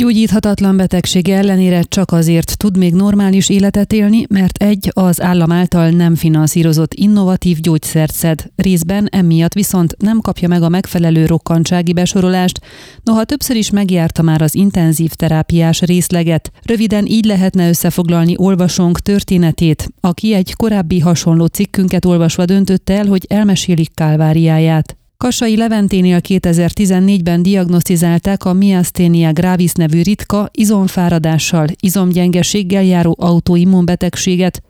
Gyógyíthatatlan betegsége ellenére csak azért tud még normális életet élni, mert egy az állam által nem finanszírozott innovatív gyógyszert szed, részben emiatt viszont nem kapja meg a megfelelő rokkantsági besorolást, noha többször is megjárta már az intenzív terápiás részleget. Röviden így lehetne összefoglalni olvasónk történetét, aki egy korábbi hasonló cikkünket olvasva döntötte el, hogy elmesélik kálváriáját. Kassai Leventénél 2014-ben diagnosztizálták a miasthenia gravis nevű ritka, izomfáradással, izomgyengeséggel járó autoimmunbetegséget.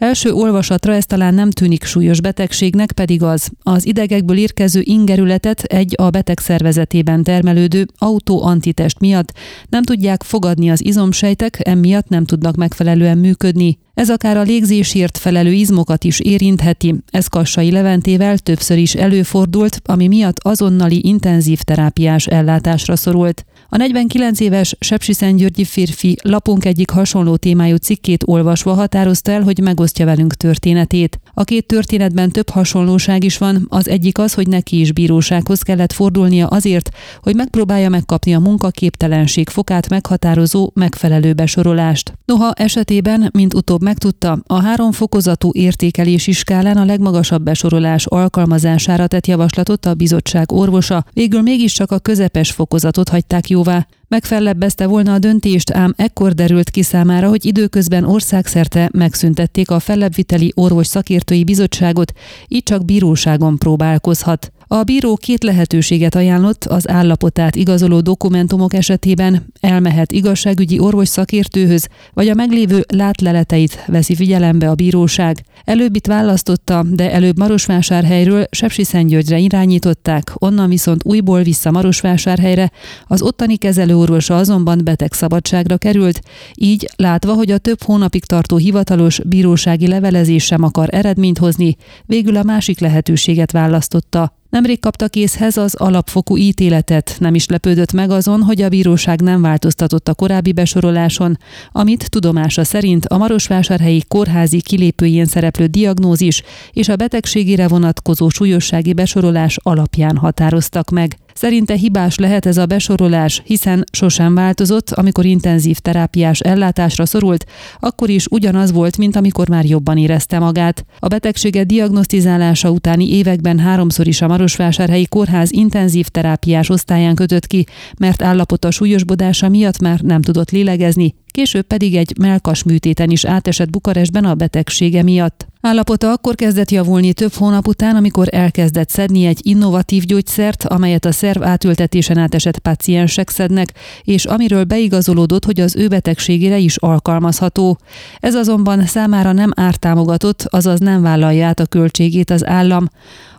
Első olvasatra ez talán nem tűnik súlyos betegségnek, pedig az. Az idegekből érkező ingerületet egy a beteg szervezetében termelődő autoantitest miatt nem tudják fogadni az izomsejtek, emiatt nem tudnak megfelelően működni. Ez akár a légzésért felelő izmokat is érintheti. Ez Kassai Leventével többször is előfordult, ami miatt azonnali intenzív terápiás ellátásra szorult. A 49 éves Sepsiszentgyörgyi férfi lapunk egyik hasonló témájú cikkét olvasva határozta el, hogy megosztja velünk történetét. A két történetben több hasonlóság is van, az egyik az, hogy neki is bírósághoz kellett fordulnia azért, hogy megpróbálja megkapni a munkaképtelenség fokát meghatározó megfelelő besorolást. Noha esetében, mint utóbb megtudta, a három fokozatú értékelési skálán a legmagasabb besorolás alkalmazására tett javaslatot a bizottság orvosa, végül mégiscsak a közepes fokozatot hagyták jóvá. Megfellebbezte volna a döntést, ám ekkor derült ki számára, hogy időközben országszerte megszüntették a fellebbviteli orvos szakértői bizottságot, így csak bíróságon próbálkozhat. A bíró két lehetőséget ajánlott az állapotát igazoló dokumentumok esetében, elmehet igazságügyi orvos szakértőhöz, vagy a meglévő látleleteit veszi figyelembe a bíróság. Előbbit választotta, de előbb Marosvásárhelyről Sepsiszentgyörgyre irányították, onnan viszont újból vissza Marosvásárhelyre, az ottani kezelőorvosa azonban betegszabadságra került, így látva, hogy a több hónapig tartó hivatalos bírósági levelezés sem akar eredményt hozni, végül a másik lehetőséget választotta, Nemrég kapta készhez az alapfokú ítéletet, nem is lepődött meg azon, hogy a bíróság nem változtatott a korábbi besoroláson, amit tudomása szerint a Marosvásárhelyi kórházi kilépőjén szereplő diagnózis és a betegségére vonatkozó súlyossági besorolás alapján határoztak meg. Szerinte hibás lehet ez a besorolás, hiszen sosem változott, amikor intenzív terápiás ellátásra szorult, akkor is ugyanaz volt, mint amikor már jobban érezte magát. A betegsége diagnosztizálása utáni években háromszor is a Marosvásárhelyi Kórház intenzív terápiás osztályán kötött ki, mert állapota súlyosbodása miatt már nem tudott lélegezni, később pedig egy melkas műtéten is átesett Bukarestben a betegsége miatt. Állapota akkor kezdett javulni több hónap után, amikor elkezdett szedni egy innovatív gyógyszert, amelyet a szerv átültetésen átesett páciensek szednek, és amiről beigazolódott, hogy az ő betegségére is alkalmazható. Ez azonban számára nem ártámogatott, azaz nem vállalja át a költségét az állam.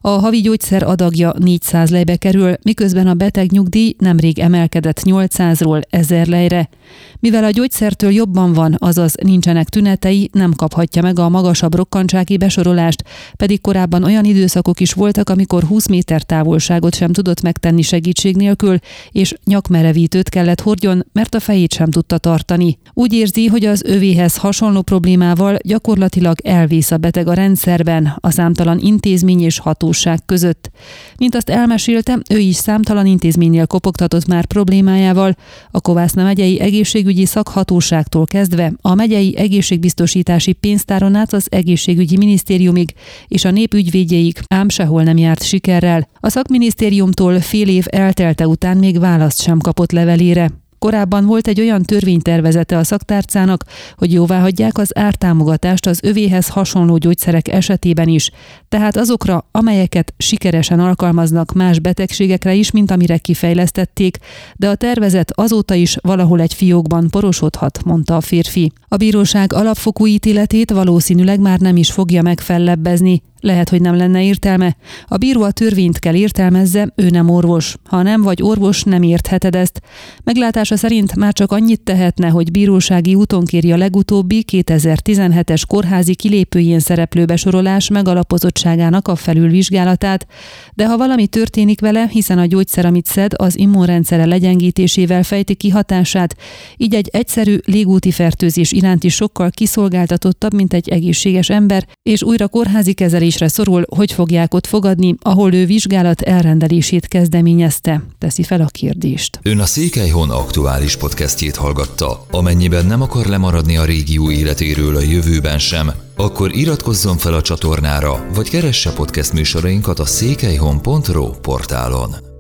A havi gyógyszer adagja 400 lejbe kerül, miközben a beteg nyugdíj nemrég emelkedett 800-ról 1000 lejre. Mivel a gyógyszertől jobban van, azaz nincsenek tünetei, nem kaphatja meg a magasabb rokkantsági besorolást, pedig korábban olyan időszakok is voltak, amikor 20 méter távolságot sem tudott megtenni segítség nélkül, és nyakmerevítőt kellett hordjon, mert a fejét sem tudta tartani. Úgy érzi, hogy az övéhez hasonló problémával gyakorlatilag elvész a beteg a rendszerben, a számtalan intézmény és hatóság között. Mint azt elmesélte, ő is számtalan intézménynél kopogtatott már problémájával, a Kovászna megyei egészségügyi szakhatóságtól kezdve a megyei egészségbiztosítási pénztáron át az egészségügyi minisztériumig és a népügyvédjeig ám sehol nem járt sikerrel. A szakminisztériumtól fél év eltelte után még választ sem kapott levelére. Korábban volt egy olyan törvénytervezete a szaktárcának, hogy jóvá hagyják az ártámogatást az övéhez hasonló gyógyszerek esetében is, tehát azokra, amelyeket sikeresen alkalmaznak más betegségekre is, mint amire kifejlesztették, de a tervezet azóta is valahol egy fiókban porosodhat, mondta a férfi. A bíróság alapfokú ítéletét valószínűleg már nem is fogja megfellebbezni, lehet, hogy nem lenne értelme. A bíró a törvényt kell értelmezze, ő nem orvos. Ha nem vagy orvos, nem értheted ezt. Meglátása szerint már csak annyit tehetne, hogy bírósági úton kéri a legutóbbi 2017-es kórházi kilépőjén szereplő besorolás megalapozottságának a felülvizsgálatát, de ha valami történik vele, hiszen a gyógyszer, amit szed, az immunrendszere legyengítésével fejti ki hatását, így egy egyszerű légúti fertőzés iránti sokkal kiszolgáltatottabb, mint egy egészséges ember, és újra kórházi kezelés menekülésre szorul, hogy fogják ott fogadni, ahol ő vizsgálat elrendelését kezdeményezte, teszi fel a kérdést. Ön a Székelyhon aktuális podcastjét hallgatta. Amennyiben nem akar lemaradni a régió életéről a jövőben sem, akkor iratkozzon fel a csatornára, vagy keresse podcast műsorainkat a székelyhon.pro portálon.